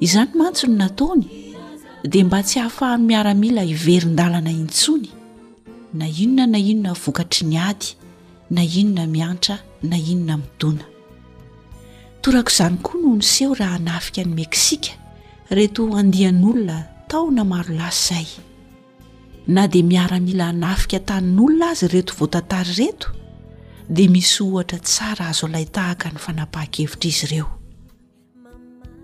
Izany mantsy no nataony dia mba tsy hahafahan'ny miaramila hiverin-dalana intsony na inona na inona vokatry ny ady na inona miantra na inona midona. Toraka izany koa no niseho raha hanafika ny Meksika reto andian'olona taona maro lasa izay. Na dia miaramila hanafika tanin'olona azy ireto voatantara ireto dia misy ohatra tsara azo alain-tahaka ny fanapahan-kevitr'izy ireo.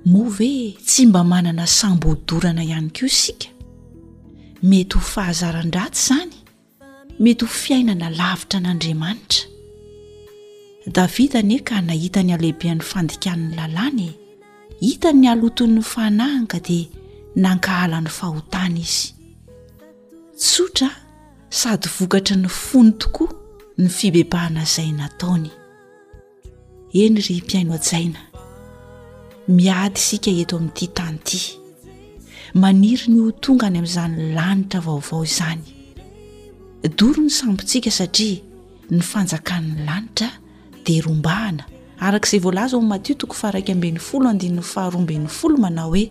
Moa ve tsy mba manana sambo hodorana ihany koa isika? Mety ho fahazaran-dratsy izany, mety ho fiainana lavitra an'Andriamanitra. Davida anie ka nahita ny halehiben'ny fandikan'ny lalàna e! Hitany ny haloton'ny fanahiny ka dia nankahala ny fahotana izy. Tsotra sady vokatry ny fony tokoa ny fibebahana izay nataony. Eny ry mpihaino an-tsaina, miady isika eto amin'ity tany ity. Maniry ny ho tonga any amin'izany lanitra vaovao izany. Doro ny sambontsika satria ny fanjakan'ny lanitra dia rombahana araka izay voalaza ao amin'ny Matio toko faha iraika ambin'ny folo andininy faha roa ambin'ny folo manao hoe.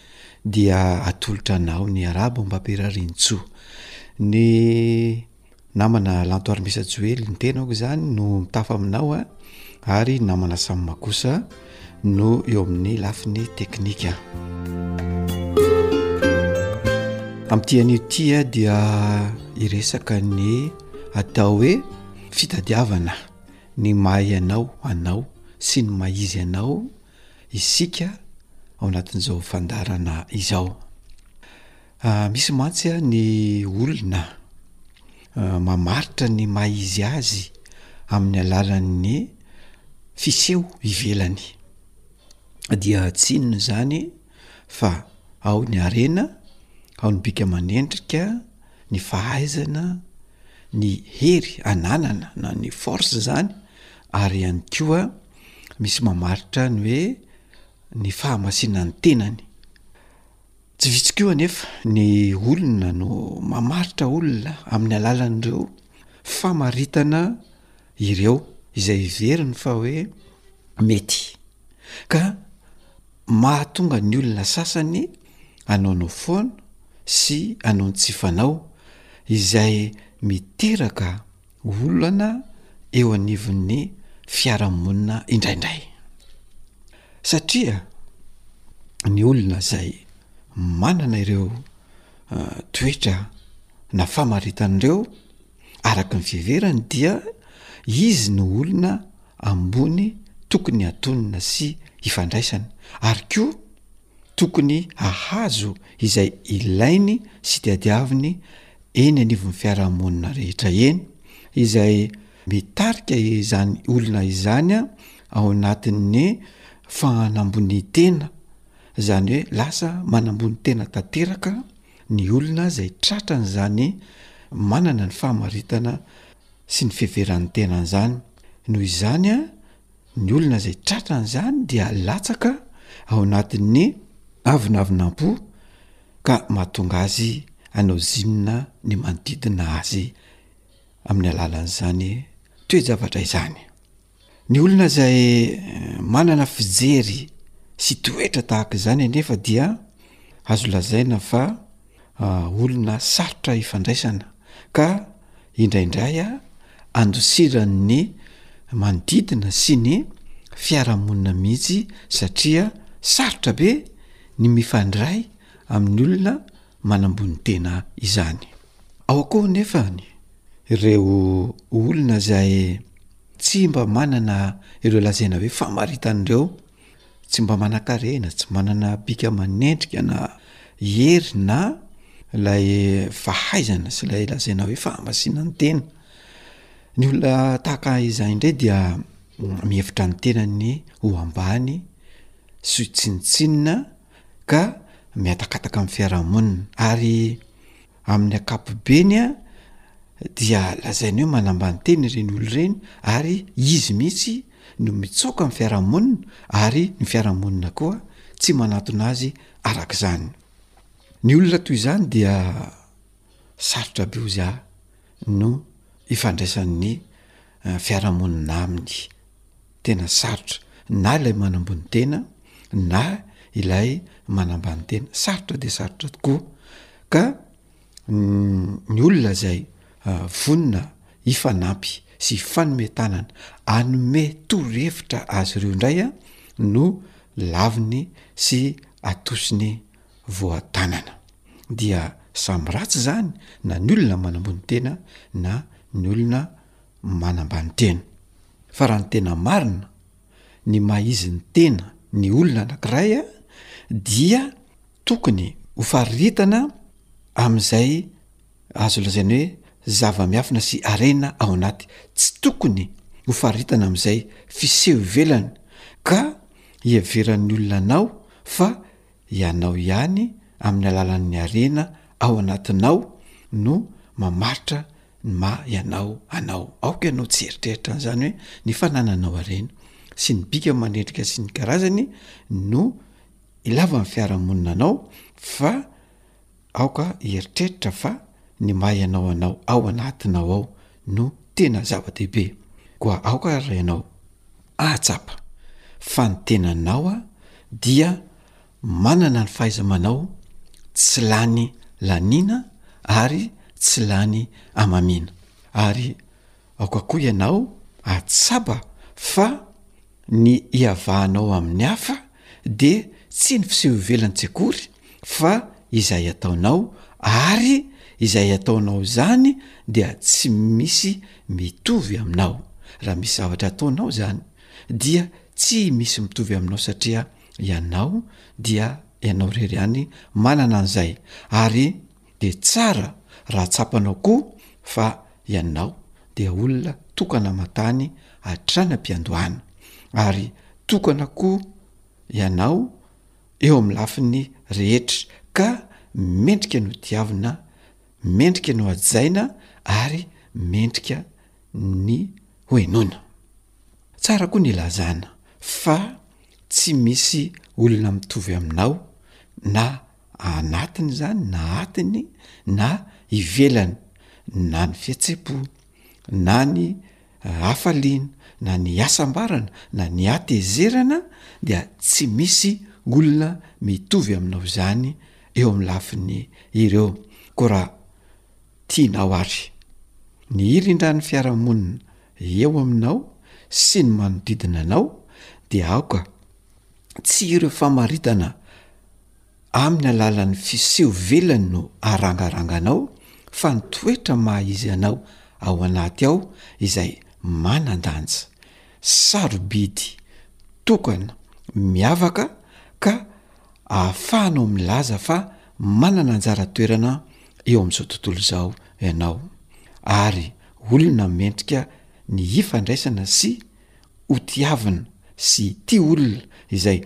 Dia atolotra anao ny Arabo Mbappé Rarintsoa. Ny namana Lanto Armisa Joely, ny tenako izany no mitafa aminao a, ary ny namana Sam Makosa no eo amin'ny lafiny teknika. Amin'ity anio ity dia hiresaka ny atao hoe fitadiavana ny maha ianao anao sy ny maha izy anao isika ao anatin'izao fandaharana izao. Misy mantsy ny olona mamaritra ny maha izy azy amin'ny alalan'ny fiseho ivelany, dia tsy inona izany fa ao ny harena, ao ny bika aman'endrika, ny fahaizana, ny hery ananana na ny force izany ary ihany koa. Misy mamaritra ny hoe ny fahamasinan'ny tenany. Tsy vitsy koa anefa ny olona no mamaritra olona amin'ny alalan'ireo famaritana ireo, izay heveriny fa hoe mety, ka mahatonga ny olona sasany hanao no foana sy hanao ny tsy fanao, izay miteraka olana eo anivon'ny fiarahamonina indraindray satria ny olona izay manana ireo eh, toetra na famaritana ireo araka ny fiheverany dia izy no olona ambony tokony hatonina sy hifandraisana ary koa tokony hahazo izay ilainy sy tadiaviny eny anivon'ny fiarahamonina rehetra eny, izay mitarika izany olona izany ao anatin'ny fahanambonitena, izany hoe lasa manambony tena tanteraka ny olona izay tratran'izany manana ny fahamaritana sy ny fiheveran'ny tenany izany. Noho izany Ny olona izay tratra an'izany dia latsaka ao anatin'ny avonavonam-po ka mahatonga azy hanao zinona ny manodidina azy amin'ny alalan'izany toe-javatra izany. Ny olona izay manana fijery sy toetra tahaka izany anefa dia azo lazaina fa olona sarotra ifandraisana ka indraindray andosiran'ny manodidina sy ny fiarahamonina mihitsy satria sarotra be ny mifandray amin'ny olona manambony tena izany. Ao koa nefa ireo olona izay tsy mba manana ireo lazaina hoe famaritan'ireo tsy mba manan-karena tsy manana bika aman'endrika na hery na ilay fahaizana sy ilay lazaina hoe fahamasina ny tena ny olona tahaka izay indray dia mihevitra ny tenany ho ambany sy tsinontsinona ka mihatakataka amin'ny fiarahamonina ary amin'ny akapobeny a dia lazaina hoe manambany tena ireny olo ireny ary izy mihitsy no mitsoaka ny fiarahamonina ary ny fiarahamonina koa tsy manatona azy araka izany. Ny olona toy izany dia sarotra be hozy ahy no ifandraisan'ny eh, fiarahamonina aminy. Tena sarotra na ilay manambony tena na ilay manambany tena. Sarotra dia sarotra tokoa ka ny olona izay vonona hifanampy sy hifanome tanana anome torohevitra azy ireo indray a no laviny sy atosiny voatanana dia samy ratsy zany na ny olona manambony tena na ny olona manambany tena fa raha ny tena marina ny maha izy ny tena ny olona anankiray dia tokony ho faritana amin'izay azo lazaina hoe zava-miafina sy harena ao anaty, tsy tokony ho faritana amin'izay fiseho ivelany ka iheveran'ny olona anao fa ianao ihany amin'ny alalan'ny harena ao anatinao no mamaritra ny maha ianao anao. Aoka ianao tsy hieritreritra an'izany hoe ny fanananao harena sy ny bika aman'endrika sy ny karazany no ilavan'ny fiarahamonina anao fa aoka hieritreritra fa ny maha ianao anao ao anatinao ao no tena zava-dehibe. Koa aoka ary ianao ahatsapa fa ny tenanao dia Manana ny fahaiza-manao tsy lany laniana ary tsy lany amamiana. Ary aoka koa ianao hahatsapa fa ny iavahanao amin'ny hafa dia tsy ny fiseho ivelany tsy akory fa izay ataonao, ary izay ataonao izany dia tsy misy mitovy aminao. Raha misy zavatra ataonao izany dia tsy misy mitovy aminao satria Ianao dia ianao irery ihany manana an'izay, ary dia tsara raha tsapanao koa fa ianao dia olona tokana aman-tany hatrany am-piandohana, ary tokana koa ianao eo amin'ny lafiny rehetra, ka mendrika ny hodiavina, mendrika ny hohajaina, ary mendrika ny hohenoina. Tsara koa ny ilazana fa tsy misy olona mitovy aminao na anatiny izany na atiny na ivelany na ny fihetsem-po na ny hafaliana na ny hasambarana na ny hatezerana dia tsy misy olona mitovy aminao izany eo amin'ny lafiny ireo koa raha tianao ary ny hirindrany fiarahamonina Eo aminao sy ny manodidina anao dia aoka tsy ireo famaritana amin'ny alalan'ny fiseho velany no arangaranganao fa ny toetra maha izy anao ao anaty ao izay manan-danja, sarobidy, tokana, miavaka ka ahafahanao milaza fa manana anjara toerana eo amin'izao tontolo izao ianao ary Olona mendrika ny hifandraisana sy hotiavina sy tia olona izay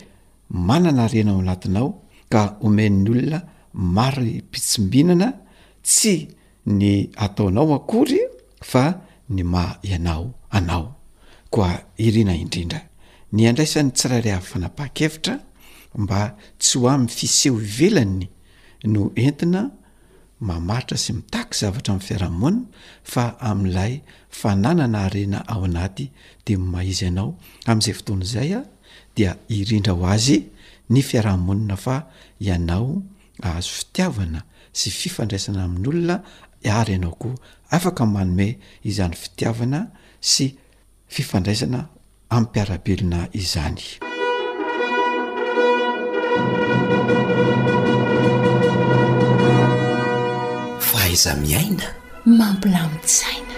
manana harena ao anatinao ka omen'ny olona mari-pitsimbinana tsy ny ataonao akory fa ny maha ianao anao. Koa irina indrindra ny handraisan'ny tsirairay avy fanapahan-kevitra mba tsy ho amin'ny fiseho ivelany no entina mamaritra sy mitaky zavatra amin'ny fiarahamonina fa amin'ilay fananana harena ao anaty dia mimaizy anao amin'izay fotoana izay aho dia irindra ho azy ny fiarahamonina fa ianao ahazo fitiavana sy fifandraisana amin'olona ary ianao koa afaka manome izany fitiavana sy fifandraisana amim-piarabelona izany. Fahaiza-miaina mampilamin-tsaina.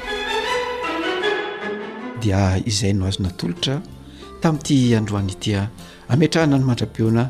Dia izay no azo natolotra tamin'ity androany ity. Hametrahana ny mandra-peona.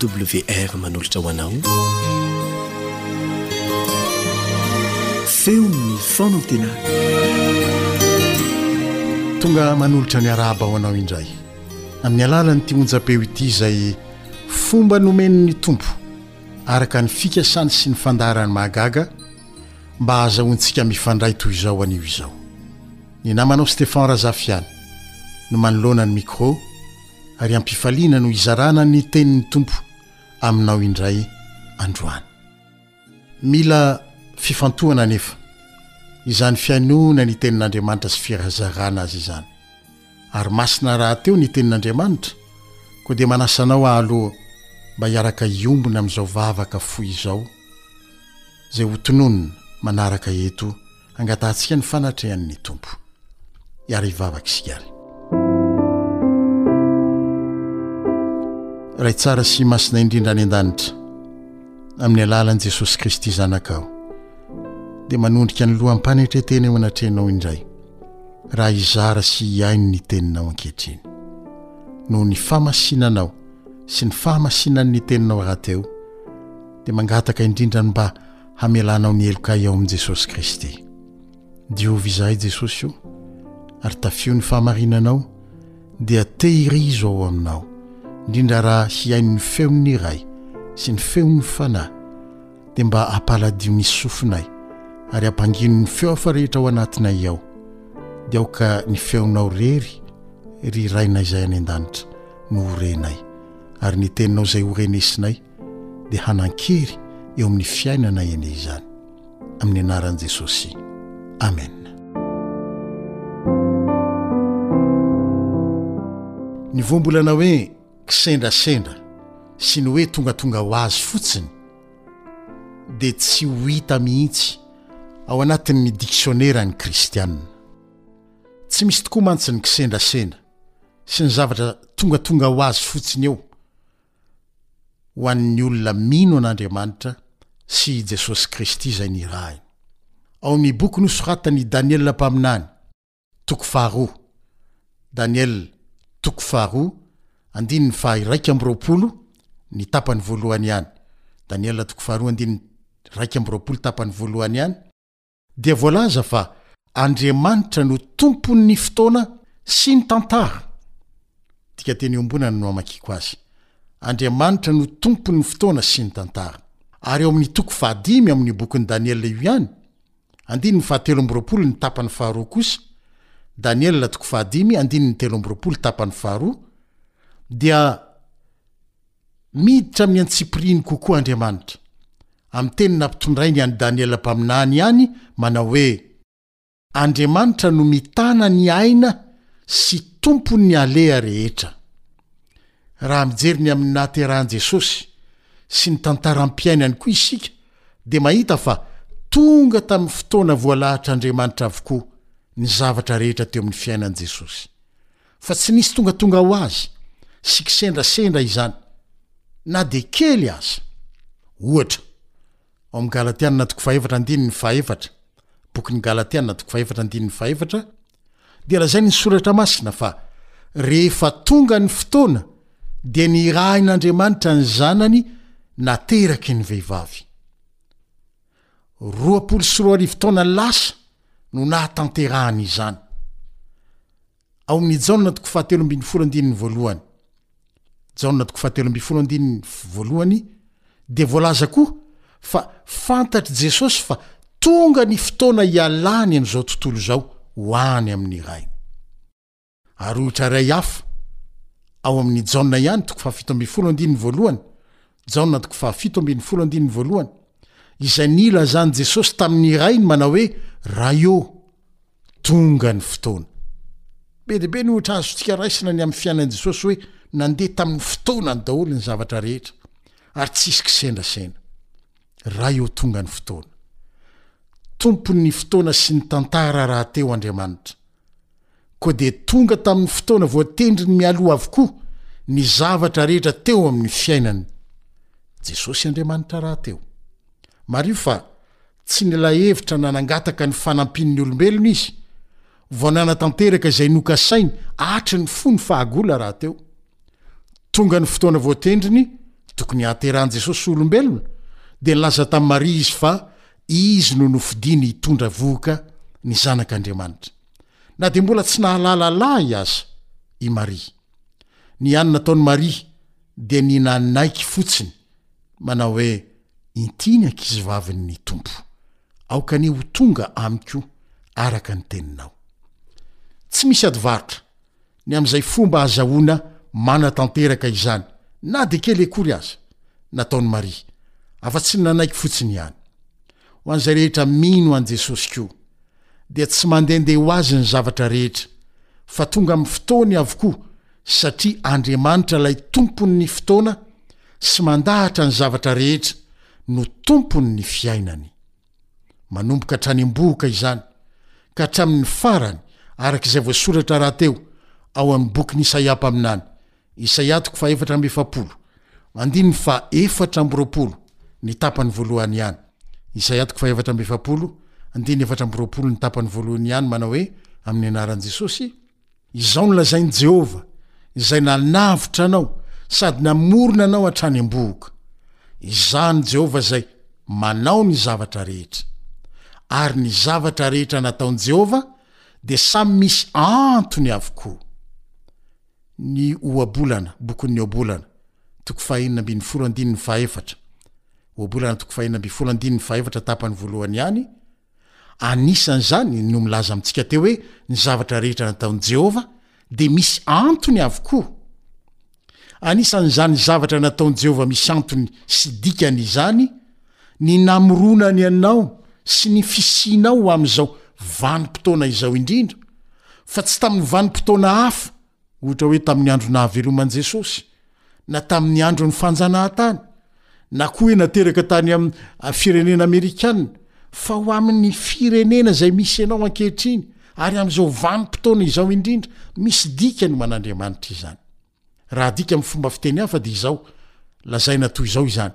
AWR manolotra ho anao feon'ny fanantenana tonga manolotra ny arahaba ho anao indray amin'ny alalan'ny ity onjapeo ity izay fomba nomen'ny tompo araka ny fikasany sy ny fandaharany mahagaga mba hahazahoantsika mifandray toy izao anio izao Ny namanao Stephan Razafiana no manoloana ny micro ary ampifaliana no hizarana ny tenin'ny Tompo aminao indray androany. Mila fifantohana anefa izany fihainoana ny tenin'Andriamanitra sy firazarana azy izany. Ary masina rahateo ny tenin'Andriamanitra koa dia manasa anao aho aloha mba hiaraka hiombona amin'izao vavaka fohy izao izay ho tononina manaraka eto Angatahantsika ny fanatrehan'ny Tompo. Ary hivavaka isika ary. Ray tsara sy masina indrindra any an-danitra, amin'ny alalan'i Jesosy Kristy Zanakao, dia manondrika ny loham-panetretena eo anatrehanao indray, raha hizara sy hihaino ny teninao ankehitriny. Noho ny famasinanao sy ny fahamasinan'ny teninao rahateo, dia mangataka indrindra ny mba hamelanao ny helokay ao amin'i Jesosy Kristy. Diovy izahay Jesosy o, ary tafio ny fahamarinanao, dia tehirizo ao aminao, indrindra raha hihaino ny feon'ny Ray sy ny feon'ny Fanahy, dia mba ampaladio ny sofinay ary ampangino ny feo hafa rehetra ao anatinay ao, dia aoka ny feonao rery, ry Rainay izay any an-danitra, no horenay, ary ny teninao izay horenesinay, dia hanan-kery eo amin'ny fiainana ene izany. Amin'ny anaran'i Jesosy. Amen. Ny voambolana hoe kisendrasendra sy ny hoe tongatonga ho azy fotsiny dia tsy ho hita mihitsy ao anatin'ny diksionera ny kristianina. Tsy misy tokoa mantsy ny kisendrasendra sy ny zavatra tongatonga ho azy fotsiny eo ho an'ny olona mino an'Andriamanitra sy i Jesosy Kristy izay nirahiny. Ao amin'ny boky nosoratan'i Daniela mpaminany, toko faharoa, Daniel toko faharoa, andininy faha-iraika amby roapolo, ny tapany voalohany ihany, Daniela toko faharoa andininy iraika amby roapolo tapany voalohany ihany, dia voalaza fa Andriamanitra no tompon'ny fotoana sy ny tantara. Dikateny iombonana no amakiako azy. Andriamanitra no tompon'ny fotoana sy ny tantara. Ary ao amin'ny toko fahadimy ao amin'ny bokin'i Daniela io ihany, andininy fahatelo amby roapolo ny tapany faharoa kosa, Daniela toko fahadimy andininy telo amby roapolo tapany faharoa, dia Miditra amin'ny antsipiriany kokoa Andriamanitra, amin'ny teny nampitondrainy an'i Daniela mpaminany ihany, manao hoe, Andriamanitra no mitana ny aina sy tompon'ny aleha rehetra. Raha mijery ny amin'ny nahaterahan'i Jesosy sy ny tantaram-piainany koa isika, dia mahita fa tonga tamin'ny fotoana voalahatr'Andriamanitra avokoa ny zavatra rehetra teo amin'ny fiainan'i Jesosy. Fa tsy nisy tongatonga ho azy sy kisendrasendra izany, na dia kely aza. Ohatra, ao amin'ny Galatianina toko fahefatra andininy fahefatra, Bokin'ny Galatianina toko fahefatra andininy fahefatra, dia lazain'ny Soratra Masina fa rehefa tonga ny fotoana dia nirahin'Andriamanitra ny Zanany nateraky ny vehivavy. Roapolo sy roa arivo taona lasa no nahatanterahany izany. Ao amin'ny Jaona toko fahatelo ambin'ny folo andininy voalohany, Jaona toko fahatelo ambin'ny folo andininy voalohany, dia voalaza koa fa fantatr'i Jesosy fa tonga ny fotoana hialany amin'izao tontolo izao ho any amin'ny Rainy. Ary ohatra iray hafa, ao amin'ny Jaona ihany toko fahafito ambin'ny folo andininy voalohany, Jaona toko fahafito ambin'ny folo andininy voalohany, izay nilazan'i Jesosy tamin'ny Rainy manao hoe, Ray ô, tonga ny fotoana. Be dia be ny ohatra azontsika raisina ny amin'ny fiainan'i Jesosy hoe nandeha tamin'ny fotoanany daholo ny zavatra rehetra, ary tsy hisy kisendrasendra. Ray ô, tonga ny fotoana. Tompon'ny fotoana sy ny tantara rahateo Andriamanitra. Koa dia tonga tamin'ny fotoana voatendriny mialoha avokoa ny zavatra rehetra teo amin'ny fiainany. Jesosy Andriamanitra rahateo. Mariho fa tsy nila hevitra na nangataka ny fanampian'ny olombelona izy vao nanatanteraka izay nokasainy hatry ny fony fahagola rahateo. Tonga ny fotoana voatendriny tokony hahaterahan'i Jesosy ho olombelona dia nilaza tamin'i Maria izy fa Izy no nofidiny hitondra vohoka ny Zanak' Andriamanitra, na dia mbola tsy nahalala lahy aza i Maria. Ny hany nataon'i Maria dia ny nanaiky fotsiny, manao hoe, Inty ny ankizivavin'ny Tompo. Aoka anie ho tonga amiko araka ny teninao. Tsy misy ady varotra. ny amin'izay fomba ahazahoana manatanteraka izany na dia kely akory aza, nataon'i Maria, afa-tsy ny nanaiky fotsiny ihany. Ho an'izay rehetra mino an'i Jesosy koa, dia tsy mandehandeha ho azy ny zavatra rehetra, fa tonga amin'ny fotoany avokoa, satria Andriamanitra ilay Tompon'ny fotoana sy mandahatra ny zavatra rehetra no Tompon'ny fiainany. Manomboka hatrany am-bohoka izany, ka hatramin' ny farany, araka izay voasoratra rahateo ao amin' ny Bokin' Isaia mpaminany, Isaia toko fahaefatra amby efapolo, andininy fahaefatra amby roapolo, ny tapany voalohany ihany, Isaia toko fahaefatra amby efapolo, andininy efatra amby roapolo, ny tapany voalohany ihany, manao hoe, Amin' ny anaran' Jesosy, Izao no lazain'i Jehovah, izay nanavotra anao sady namorona anao hatrany am-bohoka, Izaho no Jehovah izay manao ny zavatra rehetra. Ary ny zavatra rehetra nataon'i Jehovah dia samy misy antony avokoa. Ny Ohabolana, Bokin'ny Ohabolana, toko fahenina ambin'ny folo andininy fahefatra, Ohabolana toko fahenina ambin'ny folo andininy fahefatra tapany voalohany ihany, Anisan'izany no milaza amintsika teo hoe ny zavatra rehetra nataon'i Jehovah dia misy antony avokoa. Anisan'izany zavatra nataon'i Jehovah misy antony sy dikany izany ny namoronany anao sy ny fisianao ho amin'izao vanim-potoana izao indrindra, fa tsy tamin'ny vanim-potoana hafa Ohatra hoe tamin'ny andro nahaveloman'i Jesosy, na tamin'ny andron'ny fanjanahantany, na koa hoe nateraka tany amin'ny firenena amerikana, fa ho amin'ny firenena izay misy ianao ankehitriny ary amin'izao vanim-potoana izao indrindra, misy dikany ho an'Andriamanitra izany. Raha adika amin'ny fomba fiteny hafa dia izao, lazaina toy izao izany,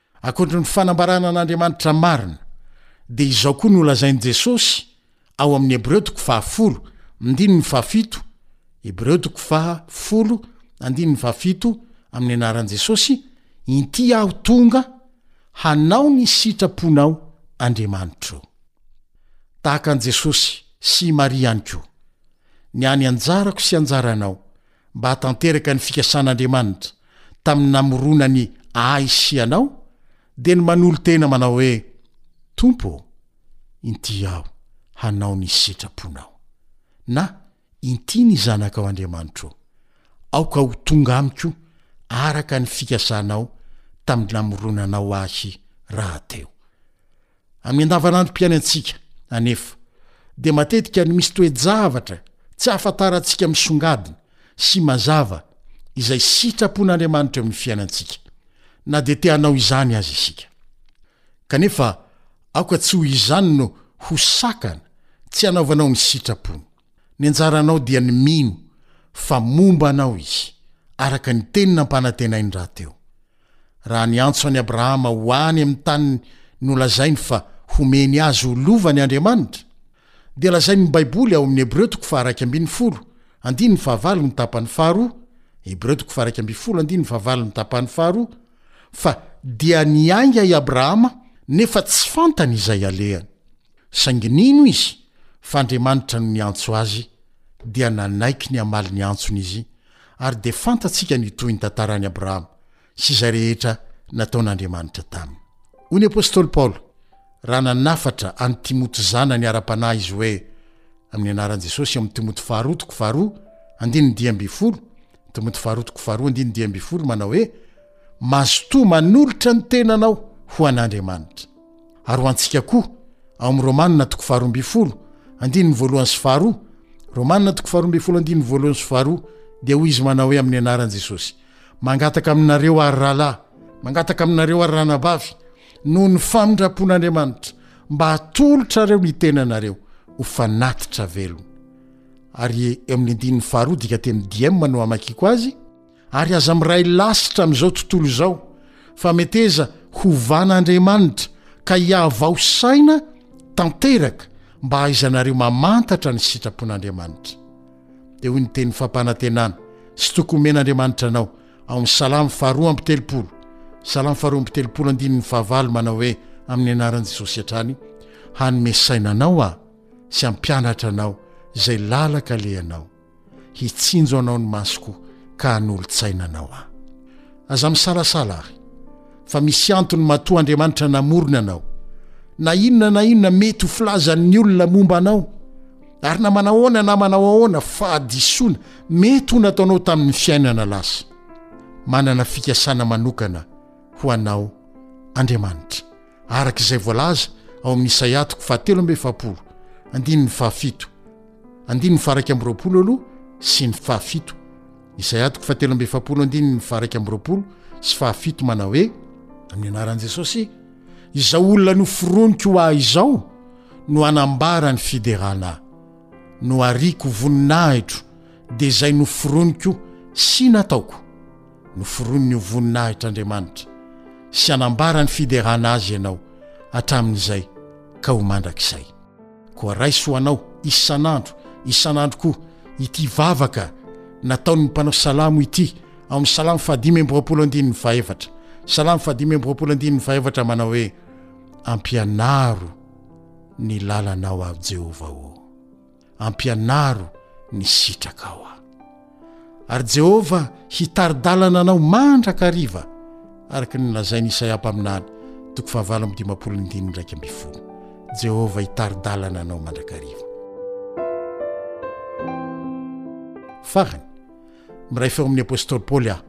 Ankoatry ny fanambarana an'Andriamanitra marina, dia izao koa no lazain'i Jesosy ao amin'ny Hebreo toko fahafolo, andininy fahafito, Hebreo toko faha folo, andininy fahafito, amin'ny anaran'i Jesosy, Inty aho tonga hanao ny sitraponao, Andriamanitro. Tahaka an'i Jesosy sy i Maria ihany koa, ny hany anjarako sy anjaranao mba hatanteraka ny fikasan'Andriamanitra tamin'ny namoronany ahy sy ianao, dia ny manolo-tena manao hoe, Tompo ô, inty aho hanao ny sitraponao. Na, Inty ny zanakao Andriamanitro ô, aoka ho tonga amiko araka ny fikasanao tamin'ny namoronanao ahy rahateo. Amin'ny andavanandrom-piainantsika anefa, dia matetika no misy toe-javatra tsy ahafantarantsika misongadina sy mazava izay sitrapon'Andriamanitra eo amin'ny fiainantsika, na dia te hanao izany aza isika. Kanefa, aoka tsy ho izany no ho sakana tsy hanaovanao ny sitrapony. Ny anjaranao dia ny mino fa momba anao Izy, araka ny teny nampanantenainy rahateo. Raha niantso an'i Abrahama ho any amin'ny tany nolazainy fa homeny azy ho lovany Andriamanitra, dia lazain'ny Baiboly ao amin'ny Hebreo toko faharaika ambin'ny folo, andininy fahavalo ny tapany faharoa, Hebreo toko faharaika ambin'ny folo, andininy fahavalo ny tapany faharoa, fa Dia niainga i Abrahama, nefa tsy fantany izay alehany. Saingy nino izy fa Andriamanitra no niantso azy, dia nanaiky ny hamaly ny antsony izy, ary dia fantatsika ny tohin'ny tantaran'i Abrahama sy izay rehetra nataon'Andriamanitra taminy. Hoy ny apostoly Paoly raha nanafatra an'i Timoty zanany ara-panahy izy hoe, Amin'ny anaran'i Jesosy ao amin'ny Timoty faharoa toko faharoa andininy dimy ambin'ny folo, Timoty faharoa toko faharoa andininy dimy ambin'ny folo, manao hoe, Mazotoa manolotra ny tenanao ho an'Andriamanitra. Ary ho antsika koa, ao amin'ny Romanina toko faharoa ambin'ny folo, andininy voalohany sy faharoa, Romanina toko faharoa ambin'ny folo andininy voalohany sy faharoa, dia hoy izy manao hoe amin'ny anaran'i Jesosy, Mangataka aminareo ary rahalahy, mangataka aminareo ary ranabavy, noho ny famindram-pon'Andriamanitra, mba hatolotrareo ny tenanareo ho fanatitra velona. Ary eo amin'ny andininy faharoa, dikateny diema no hamakiako azy, Ary aza miray lasitra amin'izao tontolo izao, fa meteza hovan'Andriamanitra, ka hiavao saina tanteraka mba hahaizanareo mamantatra ny sitrapon'Andriamanitra. Dia hoy ny teny fampanantenana sy toky omen'Andriamanitra anao ao amin'ny Salamo faharoa amby telopolo, Salamo faharoa amby telopolo andininy fahavalo manao hoe, Amin'ny anaran'i Jesosy hatrany, hanome saina anao aho sy hampianatra anao izay lalaka alehanao. hitsinjo anao ny masoko ka hanolotsaina anao aho. Aza misalasala àry, fa misy antony matoa Andriamanitra namorona anao. Na inona na inona mety ho filazan'ny olona momba anao, ary na manao ahoana na manao ahoana fahadisoana mety ho nataonao tamin'ny fiainana lasa, manana fikasana manokana ho anao Andriamanitra, araka izay voalaza ao amin'ny Isaia toko fahatelo amby efapolo, andininy fahafito. andininy faharaika amby roapolo aloha sy ny fahafito izay atoko fa telo amby efapolo andininy ny faharaika amby roapolo sy fahafito manao hoe amin'ny anaran'i jesosy izao olona no foroniko ho ahy izao no hanambara ny fiderana no ariko voninahitro dia izay no foroniko sy nataoko no foroniny ho voninahitra andriamanitra sy hanambara ny fiderana azy ianao hatramin'izay ka ho mandrakizay Koa raiso ho anao isan'andro, isan'andro koa, ity vavaka nataon'ny mpanao salamo ity, ao amin'ny Salamo fahadimy amby roapolo andininy fahefatra. Salamo fahadimy amby roapolo andininy fahefatra manao hoe, Ampianaro ny lalanao aho Jehovah ô! Ampianaro ny sitrakao aho. Ary Jehovah hitari-dalana anao mandrakariva, araka ny nolazain'i Isaia mpaminany, toko fahavalo amby dimampolo ny andininy iraika ambin'ny folo. Jehovah hitari-dalana anao mandrakariva. Farany, miray feo amin'ny apostoly Paoly aho,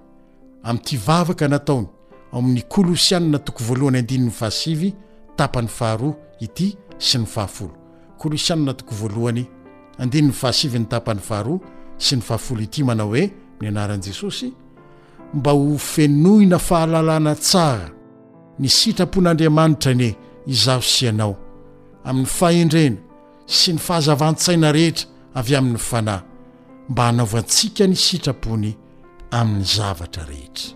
amin'ity vavaka nataony, ao amin'ny Kolosianina toko voalohany andininy fahasivy tapany faharoa ity sy ny fahafolo. Kolosianina toko voalohany andininy fahasivy ny tapany faharoa sy ny fahafolo ity manao hoe ny anaran'i Jesosy mba ho fenoina fahalalana tsara ny sitrapon'Andriamanitra anie izaho sy ianao amin'ny fahendrena sy ny fahazavan-tsaina rehetra avy amin'ny Fanahy mba hanaovantsika ny sitrapony amin'ny zavatra rehetra.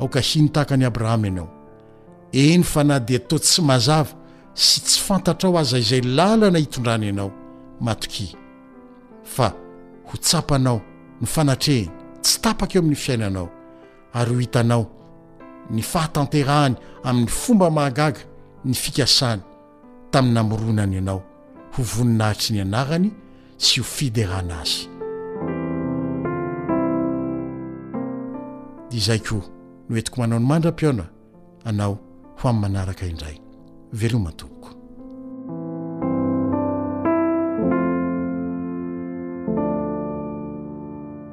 Aoka hino tahaka an'i Abrahama ianao, eny fa na dia toa tsy mazava sy tsy fantatrao aza izay lalana hitondrany anao, matokia fa ho tsapanao ny fanatrehiny tsy tapaka eo amin'ny fiainanao ary ho hitanao ny fahatanterahany amin'ny fomba mahagaga ny fikasany tamin'ny namoronany anao ho voninahitry ny anarany sy ho fiderana azy. Dia izay koa no entiko manao ny mandra-pihaona anao ho amin'ny manaraka indray. Veloma tompoko.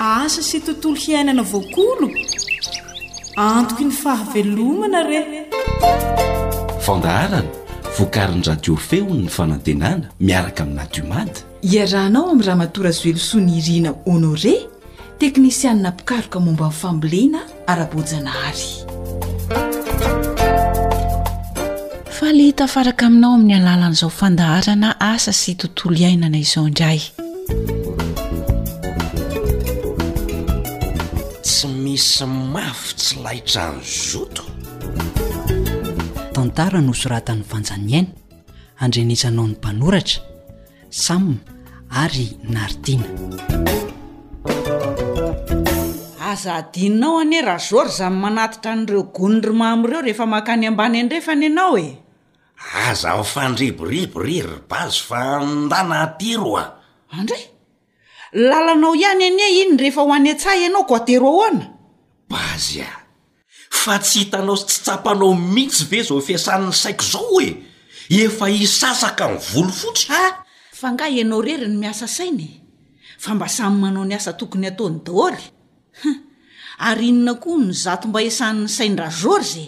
asa sy tontolo hiainana voakolo antoky ny fahavelomana re fandaharana vokarin'ny radio feon'ny fanantenana miaraka amin'ny natiomady Iarahanao amin'i Ramatoa Razoelosoa Nirina Honoré, teknisianina mpikaroka momba ny fambolena ara-boajanahary. Faly hitafaraka aminao amin'ny alalan'izao fandaharana asa sy tontolo iainana izao indray. Tsy misy mafy tsy laitran'ny zoto. Tantara nosoratan'i Vanja Niaina. handrenesanao ny mpanoratra, Sam ary Nartina. Aza adinonao anie Rajor izany manatitra an'ireo gonindry mamo ireo rehefa mankany ambany andrefana ianao e! Aza mifandriboribo ry ry Bazo fa ndana atero a! Andray! Lalanao ihany anie iny rehefa ho any an-tsaha ianao ko atero ahoana? Bazy a! Fa tsy hitanao sy tsy tsapanao mihitsy ve izao fiasan'ny saiko izao e! Efa hisasaka ny volo fotsy a! Fa nga ianao rery no miasa saina e! Fa mba samy manao ny asa tokony ataony daoly! Hum! Ary inona koa ny zato mba esanin'ny sain-dRageorges e!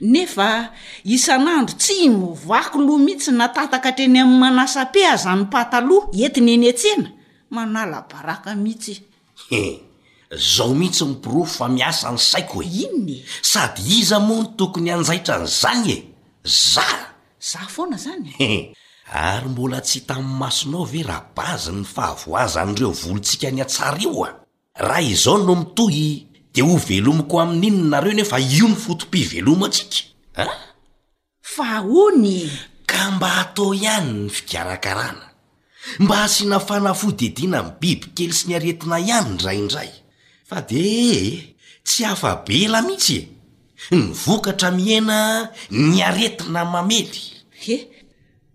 Nefa isan'andro tsy no vaky loha mihitsy na tataka hatreny amin'ny manasa-pe aza ny pataloha entiny eny an-tsena! Manala baraka mihitsy! He! Zao mihitsy ny porofo fa miasa ny saiko e! Inona e? Sady iza moa no tokony hanjaitra an'izany e? Za! Za foana zany e! He! Ary mbola tsy hitan'ny masonao ve ra base ny fahavoazan'ireo volontsika nihatsara io a! Raha izao no mitohy dia hovelomiko amin'inona nareo nefa io no foto-pivelomantsika a! Fa ahoana e? Ka mba atao ihany ny fikarakarana. Mba asiana fanafody iadiana amin'ny bibikely sy ny aretina ihany indraindray. Fa dia ee, tsy afa-bela mihitsy e! Ny vokatra mihena, ny aretina mamely. He!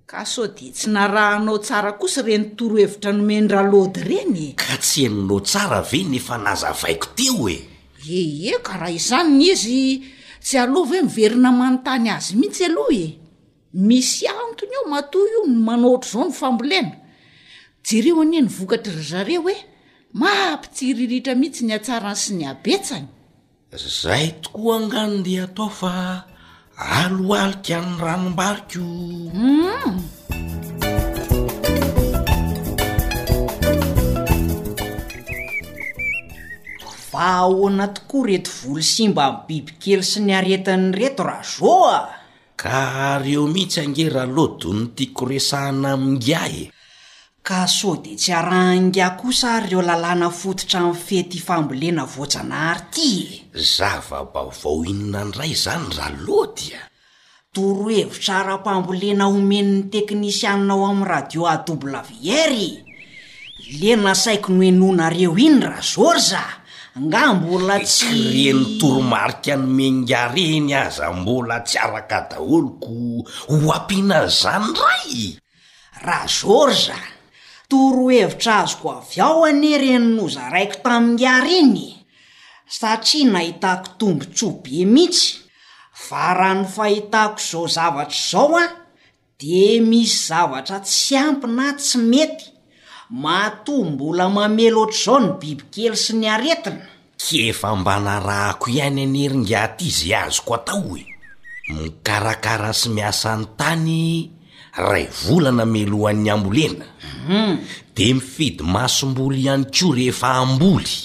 Ka sao dia tsy narahanao tsara kosa ireny torohevitra nomen-dRalody ireny e? Ka tsy henonao tsara ve ny efa nazavaiko teo e? Ie ie, ka raha izany ny izy, tsy aleo ve miverina manontany azy mihitsy aloha e? Misy antony ao matoa io ny manao ohatr'izao ny fambolena. Jereo anie ny vokatr'i ry zareo e! Mampitsiriritra mihitsy ny hatsarany sy ny habetsany. Zay tokoa angaha no ndeha atao fa alohalika ny ranom-bariko Humm. Fa ahoana tokoa reto voly simba amin'ny bibikely sy ny aretin'ireto Rajo a! Ka ary eo mihitsy ange r'alou dony tiako resahana amin'ingahy e! Ka sao dia tsy arahan'ingahy kosa ary ireo lalàna fototra amin'ny fety fambolena voajanahary ity e! Zava-baovao inona indray izany r'Alaody a! Torohevitra ara-pambolena omen'ny teknisianina ao amin'ny radio AWR e! Le nasaiko nohenoinareo iny ra Zorza angaha mbola tsy. Eky re ny toromarika an'i Menga reny aza mbola tsy araka daholo ko ho ampiana an'izany ray? Ra Zorza, torohevitra azoko avy ao anie reny nozaraiko tamin'ingahy iny e, satria nahitako tombotsoa be mitsy, fa ra ny fahitako zao zavatra zao an, Dia misy zavatra tsy ampy na tsy mety matoa mbola mamely ohatr'izao ny bibikely sy ny aretina? K'efa mba narahako ihany anie ry ngiahy ty ze azoko atao e! Mikarakara sy miasa ny tany ray volana mialohan'ny hambolena. Dia mifidy masomboly ihany koa rehefa hamboly.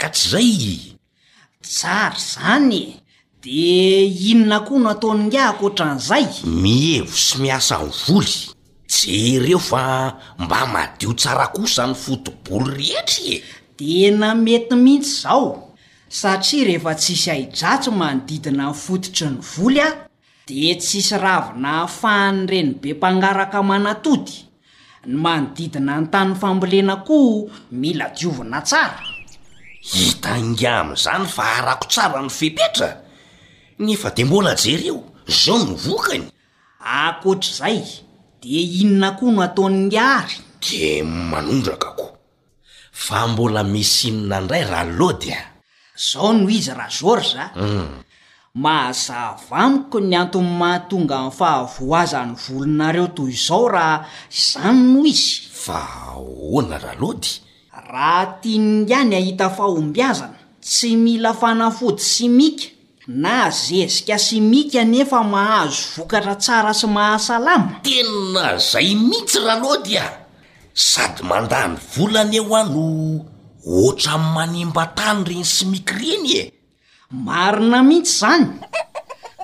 Ka tsy zay? Tsara izany e! De inona koa no ataon'ingahy ankoatran'izay? Mihevo sy miasa ny voly. Jereo fa mba madio tsara kosa ny foto-bolo rehetra e! Tena mety mihitsy izao, satria rehefa tsisy ahi-dratsy manodidina ny fototry ny voly an! Dia tsisy ravina ahafahan'ny renibe mpangaraka manatody. Ny manodidina ny tany fambolena koa mila diovina tsara. Hita ingahy amin'izany fa arako tsara ny fepetra. Nefa dia mbola jereo, izao no vokany. Ankoatr'izay, dia inona koa no ataon'ingahy ary? Dia manondraka koa. Fa mbola misy inona indray ra Lody a? Zao no izy ra Georges a, mahazava amiko ny antony mahatonga ny fahavoazan'ny volonareo toy izao raha izany no izy. Fa ahoana ra Lody? Raha tiany ihany hahita fahombiazana, tsy mila fanafody simika. Na zezika sy mika anefa mahazo vokatra tsara sy mahasalama. Tena zay mintsy Ralody a! Sady mandany vola aneoa no otrany manimba tany reny simiky reny e! Marina mintsy zany!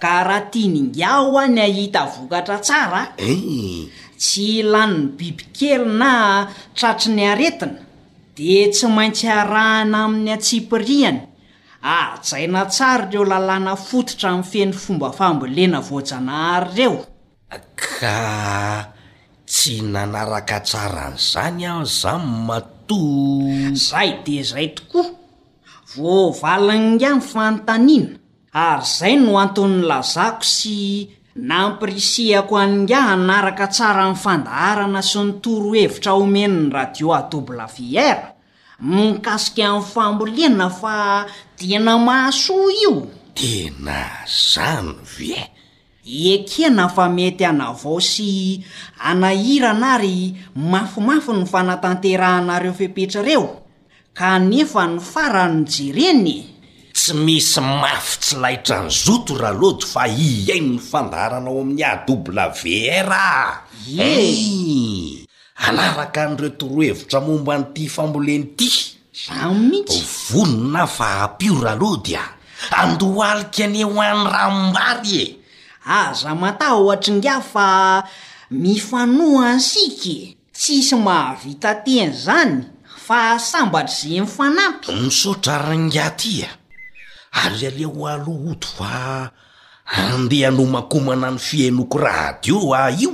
Ka raha tiany ingahy hoa ny ahita vokatra tsara a! Tsy lanin'ny biby kely na tratry ny aretina dia tsy maintsy arahana amin'ny antsipirihany Hajaina tsara ireo lalàna fototra mifehy fomba fambolena voajanahary ireo. Ka tsy nanaraka tsara an'izany aho izany matoa. Izay dia izay tokoa. Voavalin'ingahy ny fanontaniana, ary izay no antony nilazako sy nampirisihako an'ingahy hanaraka tsara ny fandaharana sy ny torohevitra omen'ny radio AWR, Mikasika ny fambolena fa tena mahasoa io? Tena zany ve? Ekena fa mety hanavao sy hanahirana ary mafimafy ny fanatanterahana reo fepetra reo ka nefa ny farany no jerena e! Tsy misy mafy tsy laitran zoto Ralody fa hihaino ny fandaharana ao amin'ny AWR a! Ie! Hanaraka an'ireo torohevitra momba an'ity fambolena ity. Izaho mihitsy. Vonona fa hampio ralody a! Andohalika anie ho an'ny ranom-bary e! Aza matahotra ingahy fa mifanoha isika e! Tsisy mahavita teny izany fa sambatra izay mifanampy. Misaotra rangahy aty a! Alehaleo aloha oto fa. Andeha hanomakomana ny fihenoko radio aho io!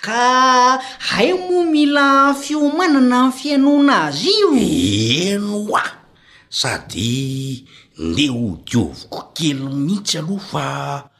Ka hay moa mila fiomanana ny fihainoana azy io? Heno hoa! Sady ndeha hodioviko kely mihitsy aloha fa.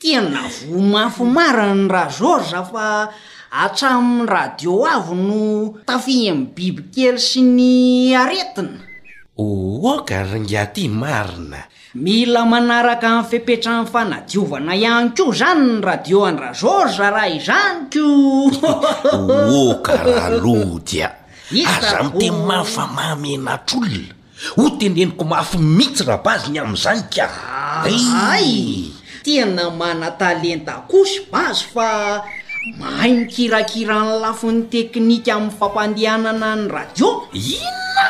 Tena voa mafy marina ny ra Georges fa hatramin'ny radio avy no tafihin'ny bibikely sy ny aretina. Ohoka ry ngiaty marina. Mila manaraka ny fepetran'ny fanadiovana ihany koa izany ny radio an ra Georges raha izany ko. Ohoka ra lody a. Aza miteny mafy fa mahamenatr'olona. Ho teneniko mafy mitsy Rabazy ny amin'izany ka! Hay! Tena manan-talenta koa ry Bazo fa mahay mikirakira ny lafiny teknika amin'ny fampandehanana ny radio. Inona?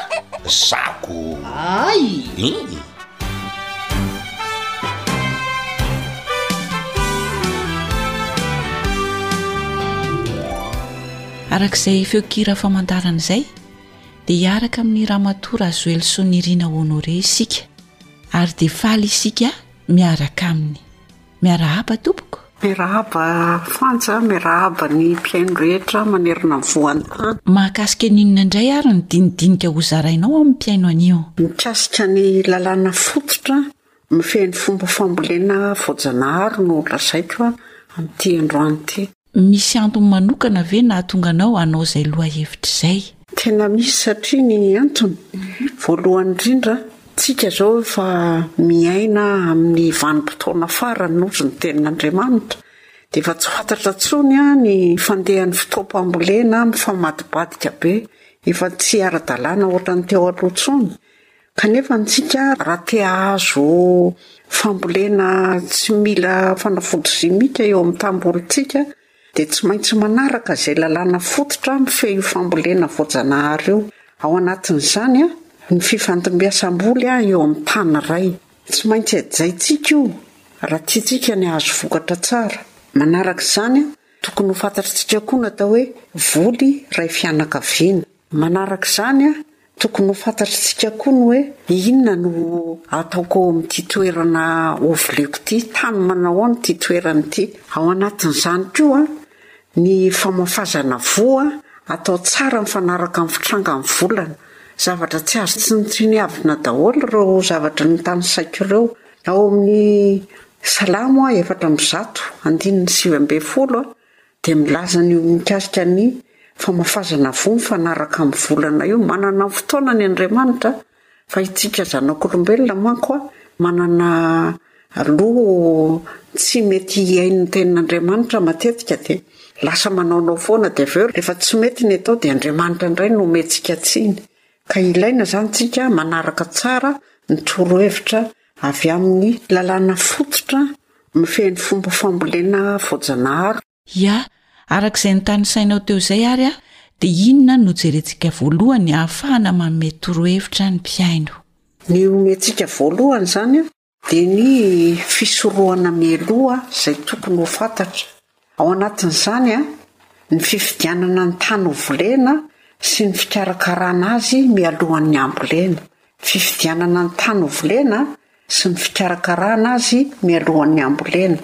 Zako! Hay! Iny! Araka izay feon-kira famantarana izay, dia hiaraka amin'ny Ramatoa Razoelisoa Nirina Honoré isika ary dia faly isika miaraka aminy. Miarahaba tompoko. Miarahaba Fanja, miarahaba ny mpihaino rehetra manerana ny voan tany. Mahakasika ny inona indray ary ny dinidinika ho zarainao amin'ny mpihaino anio? Mikasika ny lalàna fototra Mifehy ny fomba fambolena voajanahary no lazaiko amin'ity androany ity. Misy antony manokana ve nahatonga anao hanao izay lohahevitra izay? Tena misy satria ny antony, voalohany indrindra, tsika izao efa miaina amin'ny vanim-potoana farany hozy ny tenin'Andriamanitra dia efa tsy fantatra intsony ny fandehan'ny fotoam-pambolena mifamadibadika be, efa tsy ara-dalàna ohatran'ny teo aloha intsony Kanefa amintsika, raha te hahazo fambolena tsy mila fanafody simika eo amin'ny tamboholintsika dia tsy maintsy manaraka izay lalàna fototra mifehy io fambolena voajanahary io. Ao anatin'izany ny fifandimbiasam-boly eo amin'ny tany iray. Tsy maintsy hajaintsika io raha tiantsika ny hahazo vokatra tsara. Manaraka izany, tokony ho fantatritsika koa ny atao hoe voly iray fianakaviana. Manaraka izany, Tokony ho fantatr'isika koa ny hoe inona no ataoko ao amin'ity toerana hovoleako ity, tany manahoana ity toerana ity. Ao anatin'izany koa ny famafazana voa, atao tsara mifanaraka amin'ny fitrangan'ny volana. Zavatra tsy azo tsinotsiniavina daholo ireo zavatra notanisaiko ireo. Ao amin'ny Salamo efatra amby zato andininy sivy ambin'ny folo a. Dia milaza ny mikasika ny famafazana voa mifanaraka amin'ny volana io, manana ny fotoana ny Andriamanitra fa itsika zanak'olombelona manko manana loha tsy mety hihaino ny tenin'Andriamanitra matetika dia lasa manaonao foana dia avy eo rehefa tsy mety ny atao dia Andriamanitra indray no omentsika tsiny ka ilaina izany tsika manaraka tsara ny torohevitra Avy amin'ny lalàna fototra mifehy ny fomba fambolena voajanahary. Ia, araka izay notanisainao teo izay ary aho, dia inona no jerentsika voalohany hahafahana manome torohevitra ny mpihaino? Ny omentsika voalohany izany dia ny fisorohana mialoha izay tokony ho fantatra. Ao anatin'izany ny fifidianana ny tany ho volena sy ny fikarakarana azy mialohan'ny hambolena, fifidianana ny tany ho volena sy ny fikarakarana azy mialohan'ny hambolena,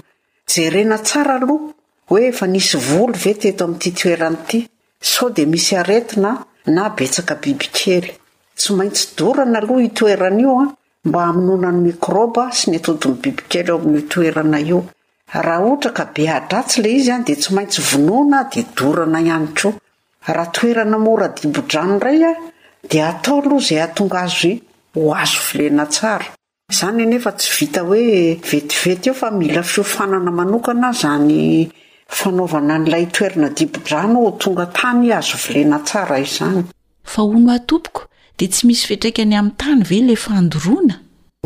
jerena tsara aloha hoe efa nisy voly ve teto amin'ity toerana ity, sao dia misy aretina na betsaka bibikely. Tsy maintsy dorana aloha io toerana io mba hamonoana ny mikrôba sy ny atodin'ny bibikely ao amin'io toerana io Raha ohatra ka be ahidratsy ilay izy dia tsy maintsy vonoina dia dorana ihany koa. Raha toerana mora dibo-drano indray dia atao aloha izay hahatonga azy ho azo vilena tsara. Izany anefa tsy vita hoe vetivety eo fa mila fiofanana manokana izany fanaovana an'ilay toerana dibo-drano ho tonga tany azo vilena tsara izany. Fa hono aho tompoko dia tsy misy fiatraikany amin'ny tany ve ilay fandoroana?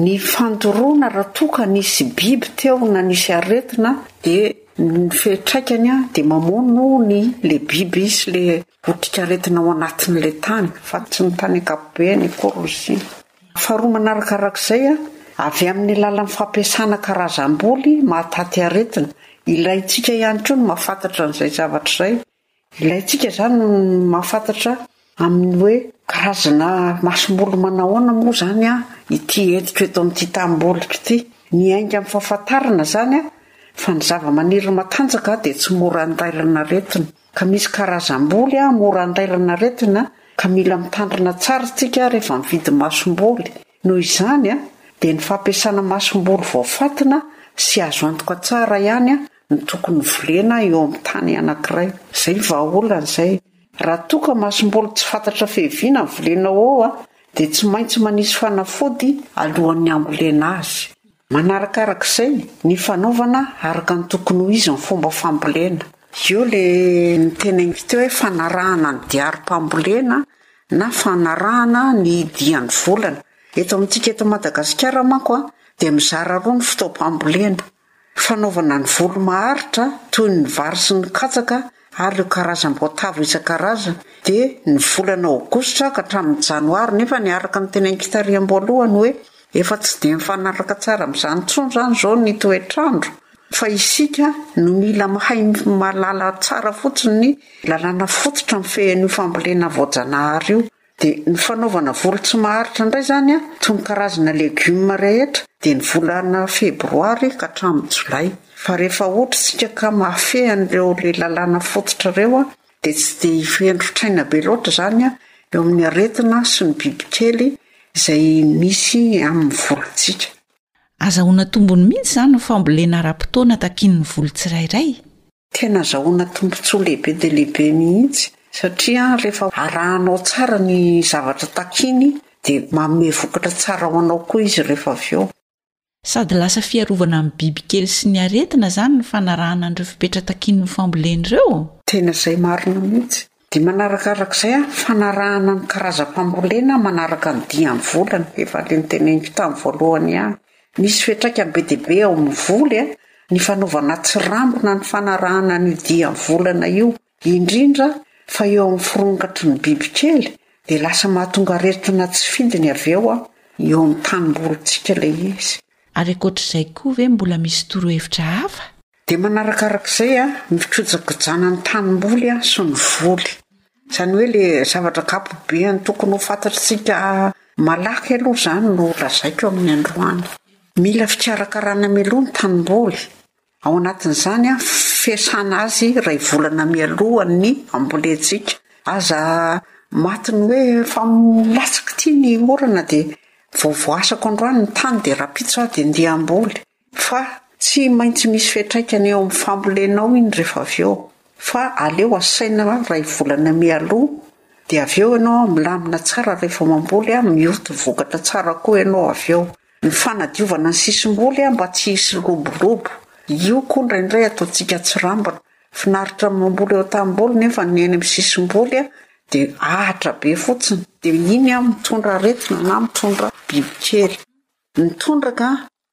Ny fandoroana raha toa ka nisy biby teo na nisy aretina dia ny fiatraikany dia mamono hono ilay biby sy ilay otrikaretina ao anatin'ilay tany fa tsy ny tany ankapobeny akory no simba. Faharoa manarakarak'izay, avy amin'ny alalan'ny fampiasana karazam-boly mahataty aretina, ilaintsika ihany koa ny mahafantatra an'izay zavatra izay Ilaintsika izany ny mahafantatra amin'ny hoe karazana masomboly manahoana moa izany ity entiko eto amin'ity tanimboliko ity. Miainga amin'ny fahafantarana izany fa ny zavamaniry matanjaka dia tsy mora andailana aretina. Ka misy karazam-boly mora andailana aretina ka mila mitandrina tsara isika rehefa mividy masomboly. Noho izany, dia ny fampiasana masomboly voafantina sy azo antoka tsara ihany no tokony ho volena eo amin'ny tany anankiray. Izay ny vahaolana izay. Raha toa ka masomboly tsy fantatra fiaviana no volena ao, dia tsy maintsy manisy fanafody alohan'ny hambolena azy. Manarakaraka izay, ny fanaovana araka ny tokony ho izy ny fomba fambolena. Eo ilay niteneniko teo hoe fanarahana ny diarim-pambolena na fanarahana ny dian'ny volana. Eto amintsika eto Madagasikara manko dia mizara roa ny fotoam-pambolena, fanaovana ny voly maharitra toy ny vary sy ny katsaka ary ireo karazam-boatavo isan-karazany dia ny volana aogositra ka hatramin'ny janoary nefa ny araka ny teny an-kitariham-boalohany hoe Efa tsy dia mifanaraka tsara amin'izany intsony izany izao ny toetr'andro fa isika no mila mahay mahalala tsara fotsiny ny lalàna fototra mifehy an'io fambolena voajanahary io. Dia ny fanaovana voly tsy maharitra indray izany an, toy ny karazana legioma rehetra dia ny volana febroary ka hatramin'ny jolay. Fa rehefa ohatra isika ka mahafehy an'ireo le lalàna fototra ireo an, dia tsy dia hifendron-tsaina be loatra izany eo amin'ny aretina sy ny bibikely izay misy amin'ny volontsika. Azahoana tombony mihitsy izany ny fambolena ara-potoana takian'ny volo tsirairay. Tena azahoana tombontsoa lehibe dia lehibe mihitsy satria rehefa arahanao tsara ny zavatra takiany dia manome vokatra tsara ho anao koa izy rehefa avy eo. Sady lasa fiarovana ny bibikely sy ny aretina zany ny fanarahana an'ireo fepetra takian'ny fambolena ireo? Tena zay marina mihitsy. Dia manarakarak'izay an, fanarahana ny karazam-pambolena manaraka ny dia ny volana, efa le noteneniko tany voalohany ihany. Misy fiatraikany be dia be ao amin'ny voly an, ny fanaovana tsirambina ny fanarahana an'io dia ny volana io, indrindra fa eo amin'ny fironkatry ny bibikely dia lasa mahatonga aretina tsy fidiny avy eo eo amin'ny tanimbolintsika ilay izy. Ary ankoatr'izay koa ve mbola misy torohevitra hafa? Dia manarakarak'izay ny fikojakojana ny tanimboly sy ny voly. Izany hoe ilay zavatra ankapobeany tokony ho fantatr'tsika malaky aloha izany no lazaiko amin'ny androany. Mila fikarakarana mialoha ny tanimboly Ao anatin'izany, fiasana azy iray volana mialoha ny hambolentsika. Aza maty ny hoe fa milatsaka ity ny orana dia vao voasako androany ny tany dia rahampitso aho dia andeha hamboly. Fa tsy maintsy misy fiantraikany eo amin'ny fambolenao iny rehefa avy eo. Fa aleo asaina iray volana mialoha dia avy eo ianao milamina tsara rehefa mamboly, mioty vokatra tsara koa ianao avy eo. Ny fanadiovana ny sisim-boly mba tsy hisy lobolobo. Io koa indraindray ataontsika tsirambina. Finaritra ny mamboly eo an-tanimboly nefa ny eny amin'ny sisim-boly dia ahitra be fotsiny. Dia iny mitondra aretina na mitondra bibikely. Ny tondraka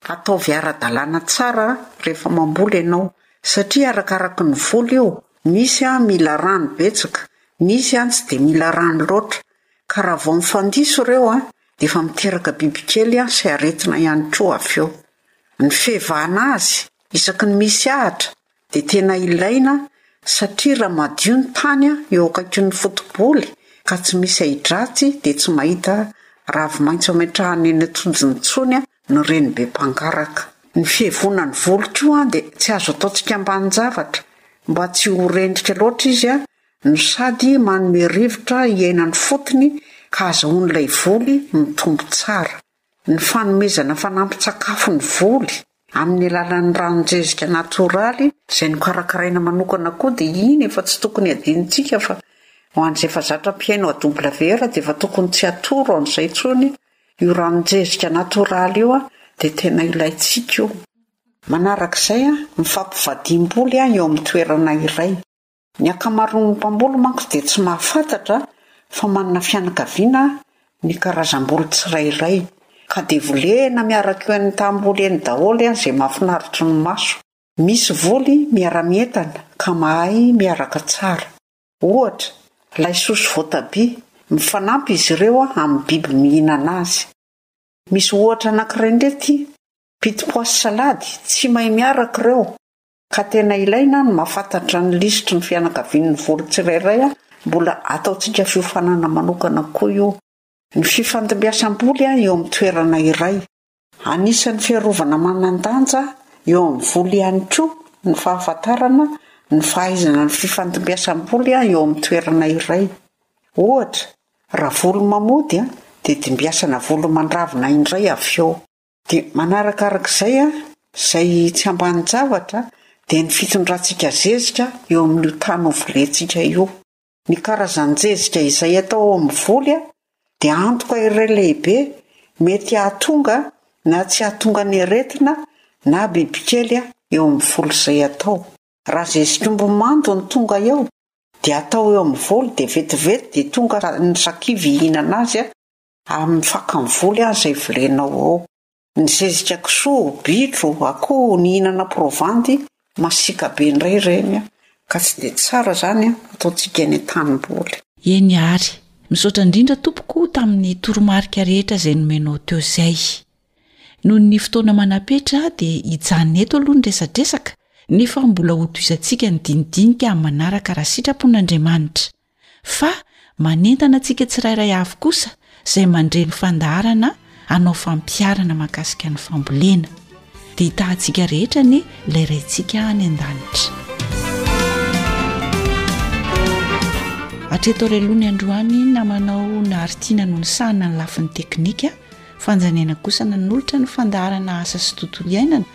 ataovy ara-dalàna tsara rehefa mamboly ianao satria arakaraky ny voly io, misy mila rano betsaka, misy tsy dia mila rano loatra. Ka raha vao mifandiso ireo dia efa miteraka bibikely sy aretina ihany koa avy eo. Ny fihevahana azy isaky ny misy ahatra dia tena ilaina satria raha madio ny tany eo akaikin'ny foto-boly ka tsy misy ahi-dratsy dia tsy mahita ravi-maitso ametrahana eny an-tsojiny intsony ny reny be mpangaraka. Ny fihevoana ny voly koa dia tsy azo ataontsika ambanin-javatra mba tsy ho rendrika loatra izy no sady manome rivotra iainany fotony ka azahoan'ilay voly mitombo tsara. Ny fanomezana fanampin-tsakafo ny voly amin'ny alalan'ny ranon-jezika natioraly izay nokarakaraina manokana koa dia iny efa tsy tokony hadinontsika fa ho an'izay efa zatra mpihaino AWR dia efa tokony tsy hatoro an'izay intsony io ranon-jezika natioraly io dia tena ilaintsika io. Manarak'izay, mifampivadihim-boly eo amin'ny toerana iray. Ny ankamaroan'ny mpamboly manko dia tsy mahafantatra fa manana fianakaviana ny karazam-boly tsirairay, ka dia volena miaraka eo eny an-tanimboly eny daholo an izay mahafinaritry ny maso. Misy voly miara-mientana ka mahay miaraka tsara. Ohatra, laisoa sy voatabia, mifanampy izy ireo amin'ny biby mihinana azy. Misy ohatra anankiray indray ity, pitipois sy salady, tsy mahay miaraka ireo. Ka tena ilaina ny mahafantatra ny lisitry ny fianakavian'ny vory tsirairay a! Mbola ataontsika fiofanana manokana koa io. Ny fifandimbiasam-boly eo amin'ny toerana iray. Anisan'ny fiarovana manan-danja eo amin'ny voly ihany koa ny fahafantarana ny fahaizana ny fifandimbiasam-boly eo amin'ny toerana iray. Ohatra, raha voly mamody dia dimbiasana voly mandravona indray avy eo. Dia manarakarak'izay, izay tsy ambanin-javatra dia ny fitondrantsika zezika eo amin'io tany hovolentsika io. Ny karazan-jezika izay atao eo amin'ny voly dia antoka iray lehibe mety hahatonga na tsy hahatonga ny aretina na bibikely eo amin'ny voly izay atao. Raha zezik'omby mando no tonga eo dia atao eo amin'ny voly dia vetivety dia tonga ny sakivy hihinana azy Amin'ny fakan'ny voly aza ivolenao ao. Ny zezika kisoa, bitro, akoho, nihinana provandy, masiaka be indray ireny an! Ka tsy dia tsara izany an! Ataontsika eny an-tanimboly. Eny ary. Misaotra indrindra tompoko o tamin'ny toromarika rehetra izay nomenao teo izay. Noho ny fotoana manapetra dia hijanona eto aloha ny resadresaka nefa mbola hotohizantsika ny dinidinika amin'ny manaraka raha sitrapon'Andriamanitra. fa manentana antsika tsirairay avy kosa izay mandre ny fandaharana hanao fampiharana mahakasika ny fambolena dia hitahantsika rehetra ny ilay raintsika any an-danitra atreto reloha ny androany namanao naharitina no nisahana ny lafiny teknika fanjanena kosa nanolotra ny fandaharana asa sy tontolo iainana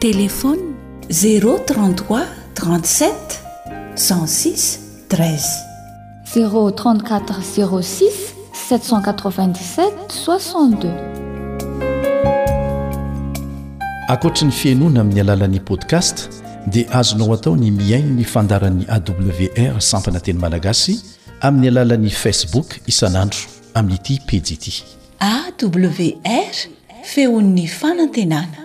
Téléphone, zéro trente trois trente sept cent six treize. Zéro trente quatre zéro six sept cent quatre vingt dix sept soixante deux. Ankoatry ny fihainoana amin'ny alalan'ny podcast dia azonao atao ny mihaino ny fandaran'ny AWR sampana teny malagasy amin'ny alalan'ny Facebook isan'andro amin'ity pejy ity. AWR, feon'ny fanantenana.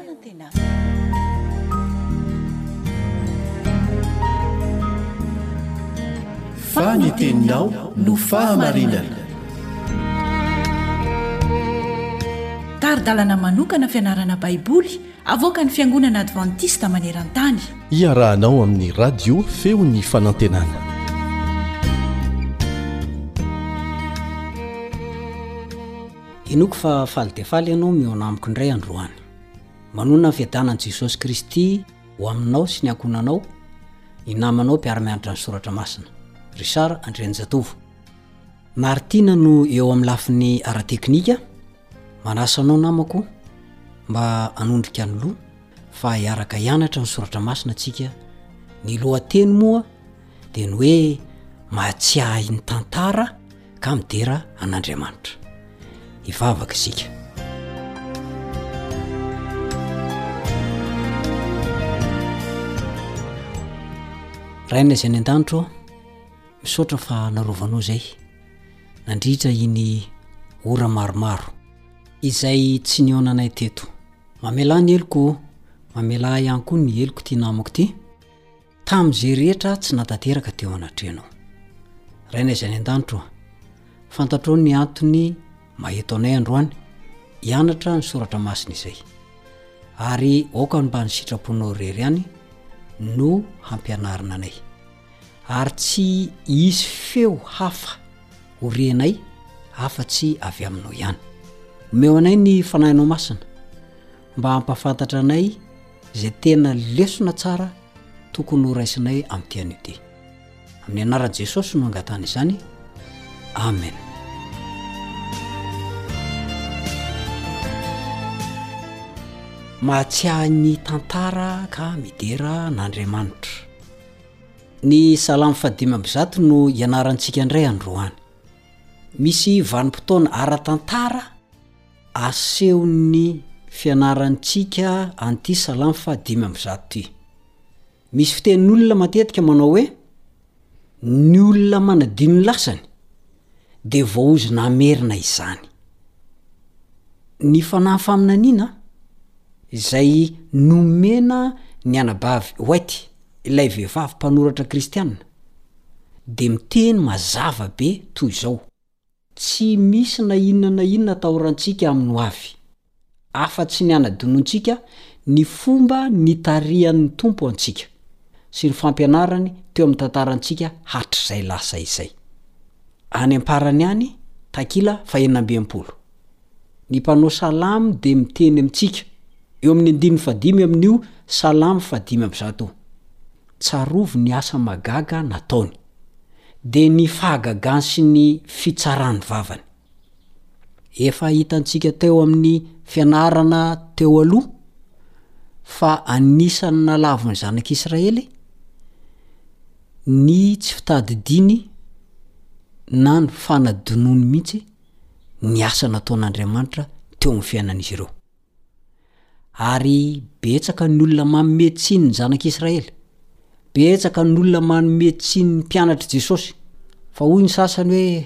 Fa ny teninao no fahamarinana. Tari-dalana manokana fianarana Baiboly. Avoakan'ny Fiangonana Advantista maneran-tany. Iarahanao amin'ny Radio Feon'ny Fanantenana. Inoako fa faly dia faly ianao mihaona amiko indray androany. Manonona ny fiadanan'i Jesosy Kristy ho aminao sy ny ankohonanao, ny namanao mpiara-mianatra ny Soratra Masina. Richard Andrianjatovo. Martina no eo amin'ny lafiny ara-teknika. Manasa anao namako mba hanondrika ny loha fa hiaraka hianatra ny soratra masina antsika ny lohateny moa dia ny hoe mahatsiahy ny tantara ka midera an'andriamanitra hivavaka isika rainay izay ny an-danitro misaotra fa narovanao izay nandritra iny ora maromaro izay tsy nihaonanay teto. Mamelà ny heloko ô, mamelà ihany koa ny heloko ity namako ity, tamin'izay rehetra tsy nahatanteraka teo anatrehanao. Rainay izay any an-danitra ô, fantatrao ny antony maha-eto anay androany, hianatra ny soratra masina izay. Ary aoka mba ny sitraponao irery ihany no hampianarina anay. ary tsy hisy feo hafa ho renay afa-tsy avy Aminao ihany. Omeo anay ny Fanahinao Masina mba hampahafantatra anay izay tena lesona tsara tokony ho raisinay amin'ity anio ity. Amin'ny Anaran'i Jesosy no angatahana izany. Amen. Mahatsiahy ny tantara ka midera an'Andriamanitra. Ny Salamo fahadimy amby zato no ianarantsika indray androany. Misy vanim-potoana ara-tantara asehon'ny fianarantsika an'ity Salamo fahadimy amby zato ity. Misy fitenin'olona matetika manao hoe, Ny olona manadino ny lasany. dia voaozona hamerina izany. Ny fanahy faminaniana izay nomena ny anabavy White, ilay vehivavy mpanoratra kristiana, dia miteny mazava be toy izao, Tsy misy na inona na inona atahorantsika amin'ny hoavy. afa-tsy ny hanadinoantsika ny fomba nitarihan'ny Tompo antsika sy ny fampianarany teo amin'ny tantarantsika hatrizay lasa izay. Any am-parany any, takila fahenina amby enimpolo, ny mpanao salamo dia miteny amintsika, eo amin'ny andininy fahadimy amin'io salamo fahadimy amby zato io, Tsarovy ny asa mahagaga nataony, dia ny fahagagany sy ny fitsaran'ny vavany. Efa hitantsika teo amin'ny fianarana teo aloha fa anisan'ny nalavo ny zanak'Israely ny tsy fitadidiany na ny fanadinoany mihitsy ny asa nataon'Andriamanitra teo amin'ny fiainan'izy ireo. Ary betsaka ny olona manome tsiny ny zanak'Israely. Betsaka ny olona manome tsiny ny mpianatr'i Jesosy. Fa hoy ny sasany hoe,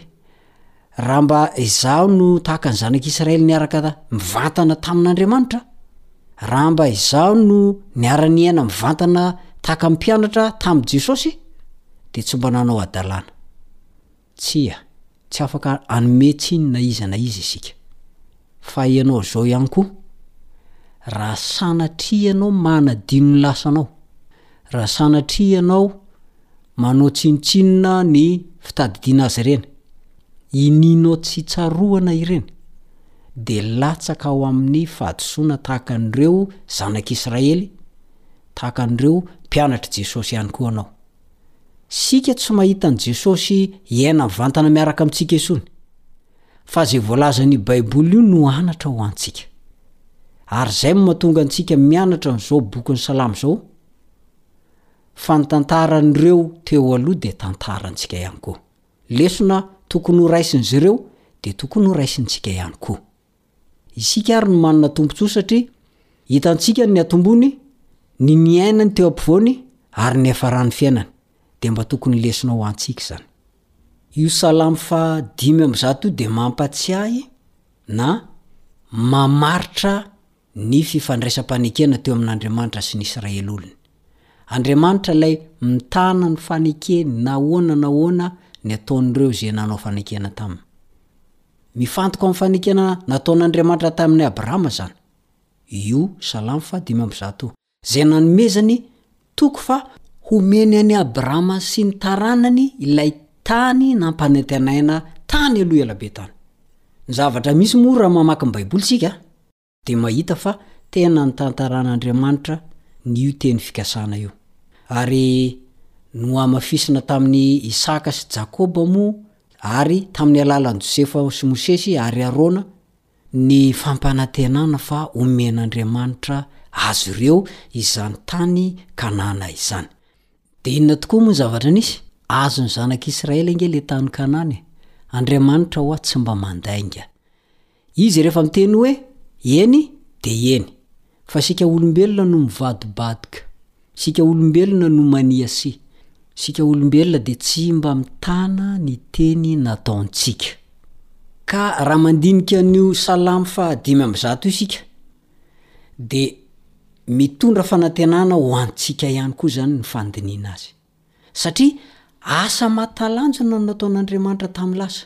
Raha mba izaho no tahaka ny zanak'Israely niaraka mivantana tamin'Andriamanitra, raha mba izaho no niara-niaina mivantana tahaka ny mpianatra tamin'i Jesosy, dia tsy mba nanao hadalana. Tsia, tsy afaka hanome tsiny na iza na iza isika. Fa ianao izao ihany koa, raha sanatria ianao manadino ny lasanao, raha sanatria ianao manao tsinontsinona ny fitadidiana azy ireny, inianao tsy tsaroana ireny, dia latsaka ao amin'ny fahadisoana tahaka an'ireo Zanak'Israely, tahaka an'ireo mpianatr'i Jesosy ihany koa ianao. Isika tsy mahita an'i Jesosy hiaina mivantana miaraka amintsika intsony, fa izay voalazan'io Baiboly io no anatra ho antsika. Ary izay no mahatonga antsika mianatra an'izao bokin'ny Salamo izao, fa ny tantaran'ireo teo aloha dia tantarantsika ihany koa. Lesona tokony horaisin'izy ireo dia tokony horaisintsika ihany koa. Isika ary no manana tombontsoa satria hitantsika ny natombony, ny niainany teo ampovoany ary ny niafaran'ny fiainany. Dia mba tokony lesona ho antsika izany. Io salamo faha dimy amby zato io dia mampatsiahy na mamaritra ny fifandraisam-panekena teo amin'Andriamanitra sy ny Israely olony. Andriamanitra ilay mitana ny fanekeny nahoana nahoana ny ataon'ireo izay nanao fanekena taminy. Mifantoka amin'ny fanekena nataon'Andriamanitra tamin'i Abrahama izany. Io Salamo faha dimy amby zato, izay nanomezany toky fa homeny an'i Abrahama sy ny taranany ilay tany nampanantenaina tany aloha elabe tany. Ny zavatra misy moa raha mamaky ny Baiboly isika dia mahita fa tena nitantaran'Andriamanitra ny io teny fikasana io. Ary nohamafisina tamin'i Isaka sy Jakoba moa ary tamin'ny alalan'i Josefa sy Mosesy ary Arona, ny fampanantenana fa homen'Andriamanitra azy ireo izany tany Kanana izany. Dia inona tokoa moa ny zavatra nisy? Azon'ny zanak'Israely ange ilay tany Kanana e! Andriamanitra ho'a tsy mba mandainga. Izy rehefa miteny hoe eny dia eny. Fa isika olombelona no mivadibadika. Isika olombelona no mania si. Isika olombelona dia tsy mba mitana ny teny nataontsika. Ka raha mandinika an'io salamo faha dimy amby zato io isika dia mitondra fanantenana ho antsika ihany koa izany ny fandinina azy. Satria asa mahatalanjona no nataon'Andriamanitra tamin'ny lasa.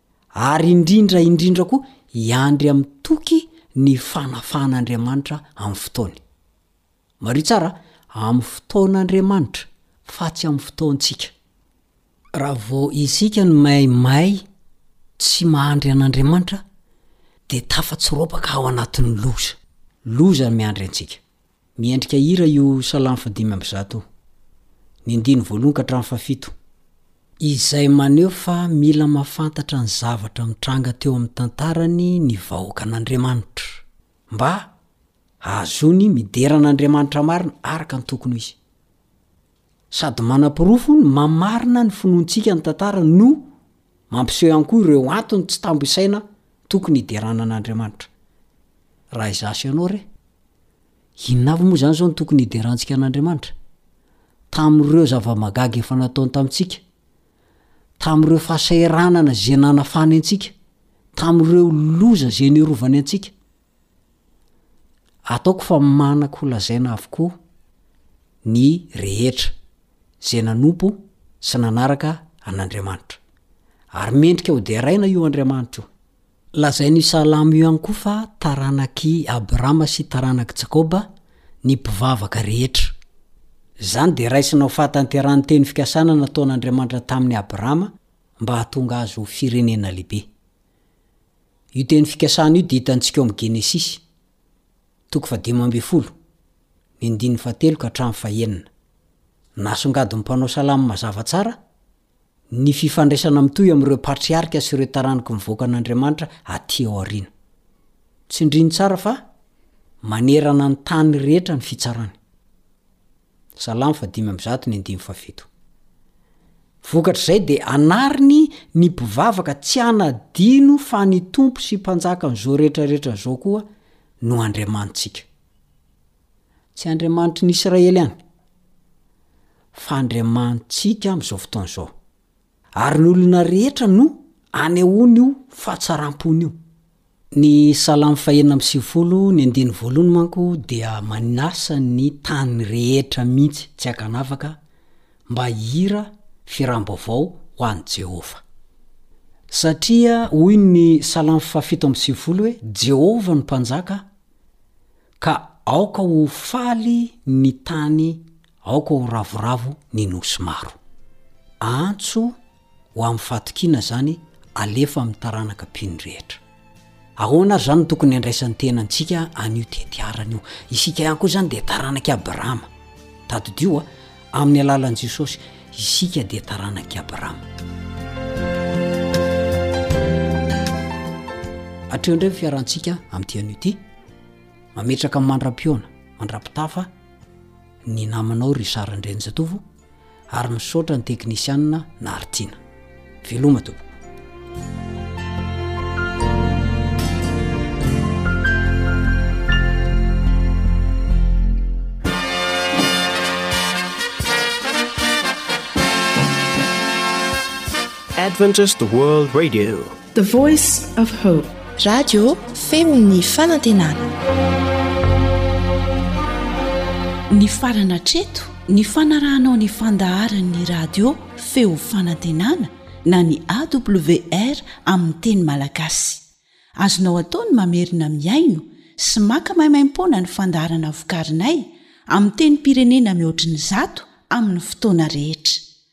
ary indrindra indrindra koa hiandry amin'ny toky ny fanafahan'Andriamanitra amin'ny fotoany. Mariho tsara, amin'ny fotoan'Andriamanitra fa tsy amin'ny fotoantsika. Raha vao isika no maimay tsy mahandry an'Andriamanitra dia tafatsiropaka ao anatin'ny loza. Loza ny miandry antsika. Miendrika hira io Salamo fahadimy amby zato io, ny andininy voalohany ka hatramin'ny fahafito, izay maneho fa mila mahafantatra ny zavatra mitranga teo amin'ny tantarany ny vahoakan'Andriamanitra, mba hahazoany midera an'Andriamanitra marina araka ny tokony ho izy. Sady manaporofo ny maha marina ny finoantsika ny tantara no Mampiseho ihany koa ireo antony tsy tambo isaina tokony hiderana an'Andriamanitra. Raha izaho sy ianao re, inona avy moa izany izao no tokony hiderantsika an'Andriamanitra? Tamin'ireo zava-mahagaga efa nataony tamintsika, tamin'ireo fahasahiranana izay nanafany antsika, tamin'ireo loza izay niarovany antsika, Ataoko fa manak ho lazaina avokoa ny rehetra izay nanompo sy nanaraka an'Andriamanitra. Ary mendrika ho deraina io Andriamanitra io. Lazain'io salamo io ihany koa fa taranak'i Abrahama sy taranak'i Jakoba ny mpivavaka rehetra. Izany dia raisina ho fahatanterahany teny fikasana nataon'Andriamanitra tamin'i Abrahama mba hahatonga azy ho firenena lehibe. Io teny fikasana io dia hitantsika ao amin'ny Genesisy, toko fahadimy ambin'ny folo, ny andininy fahatelo ka hatramin'ny fahenina. Nasongadin'ny mpanao salamo mazava tsara ny fifandraisana mitohy amin'ireo patriarika sy ireo taranaky ny vahoakan'Andriamanitra atỳ aoriana. Tsindrino tsara fa manerana ny tany rehetra ny fitsarany. Salamo fa dimy amby zato ny andininy fa fito. Vokatr'izay dia anariny ny mpivavaka tsy hanadino fa ny Tompo sy Mpanjakan'izao rehetrarehetra izao koa no Andriamanitsika. Tsy Andriamanitry ny Israely ihany, fa Andriamanitsika amin'izao fotoana izao. Ary ny olona rehetra no anehoany io fahatsaram-pony io. Ny Salamo fahenina amby sivifolo, ny andininy voalohany manko dia manasa ny tany rehetra mihitsy tsy ankanavaka mba hihira firam-baovao ho an'i Jehovah. Satria hoy ny Salamo fahafito amby sivifolo hoe, Jehovah no Mpanjaka, ka aoka ho faly ny tany Aoka ho ravoravo ny nosy maro. Antso ho amin'ny fahatokiana izany alefa amin'ny taranaka mpino rehetra. Ahoana ary izany no tokony handraisan'ny tenantsika an'io tetiarana io? Isika ihany koa izany dia taranak'i Abrahama. Tadidio a! Amin'ny alalan'i Jesosy, isika dia taranak'i Abrahama. Hatreo indray ny fiarahantsika amin'ity anio ity. Mametraka amin'ny mandra-pihaona, mandra-pitafa, ny namanao Richard Andrianjatovo ary misaotra ny teknisianina Naritiana. Veloma tompoko. Adventist World Radio The voice of hope. Radio feon'ny fanantenana. Nifarana hatreto ny fanarahanao ny fandaharan'ny radio feo fanantenana na ny AWR amin'ny teny malagasy. Azonao atao ny mamerina mihaino sy maka maimaimpoana ny fandaharana vokarinay amin'ny tenim-pirenena mihoatry ny zato amin'ny fotoana rehetra.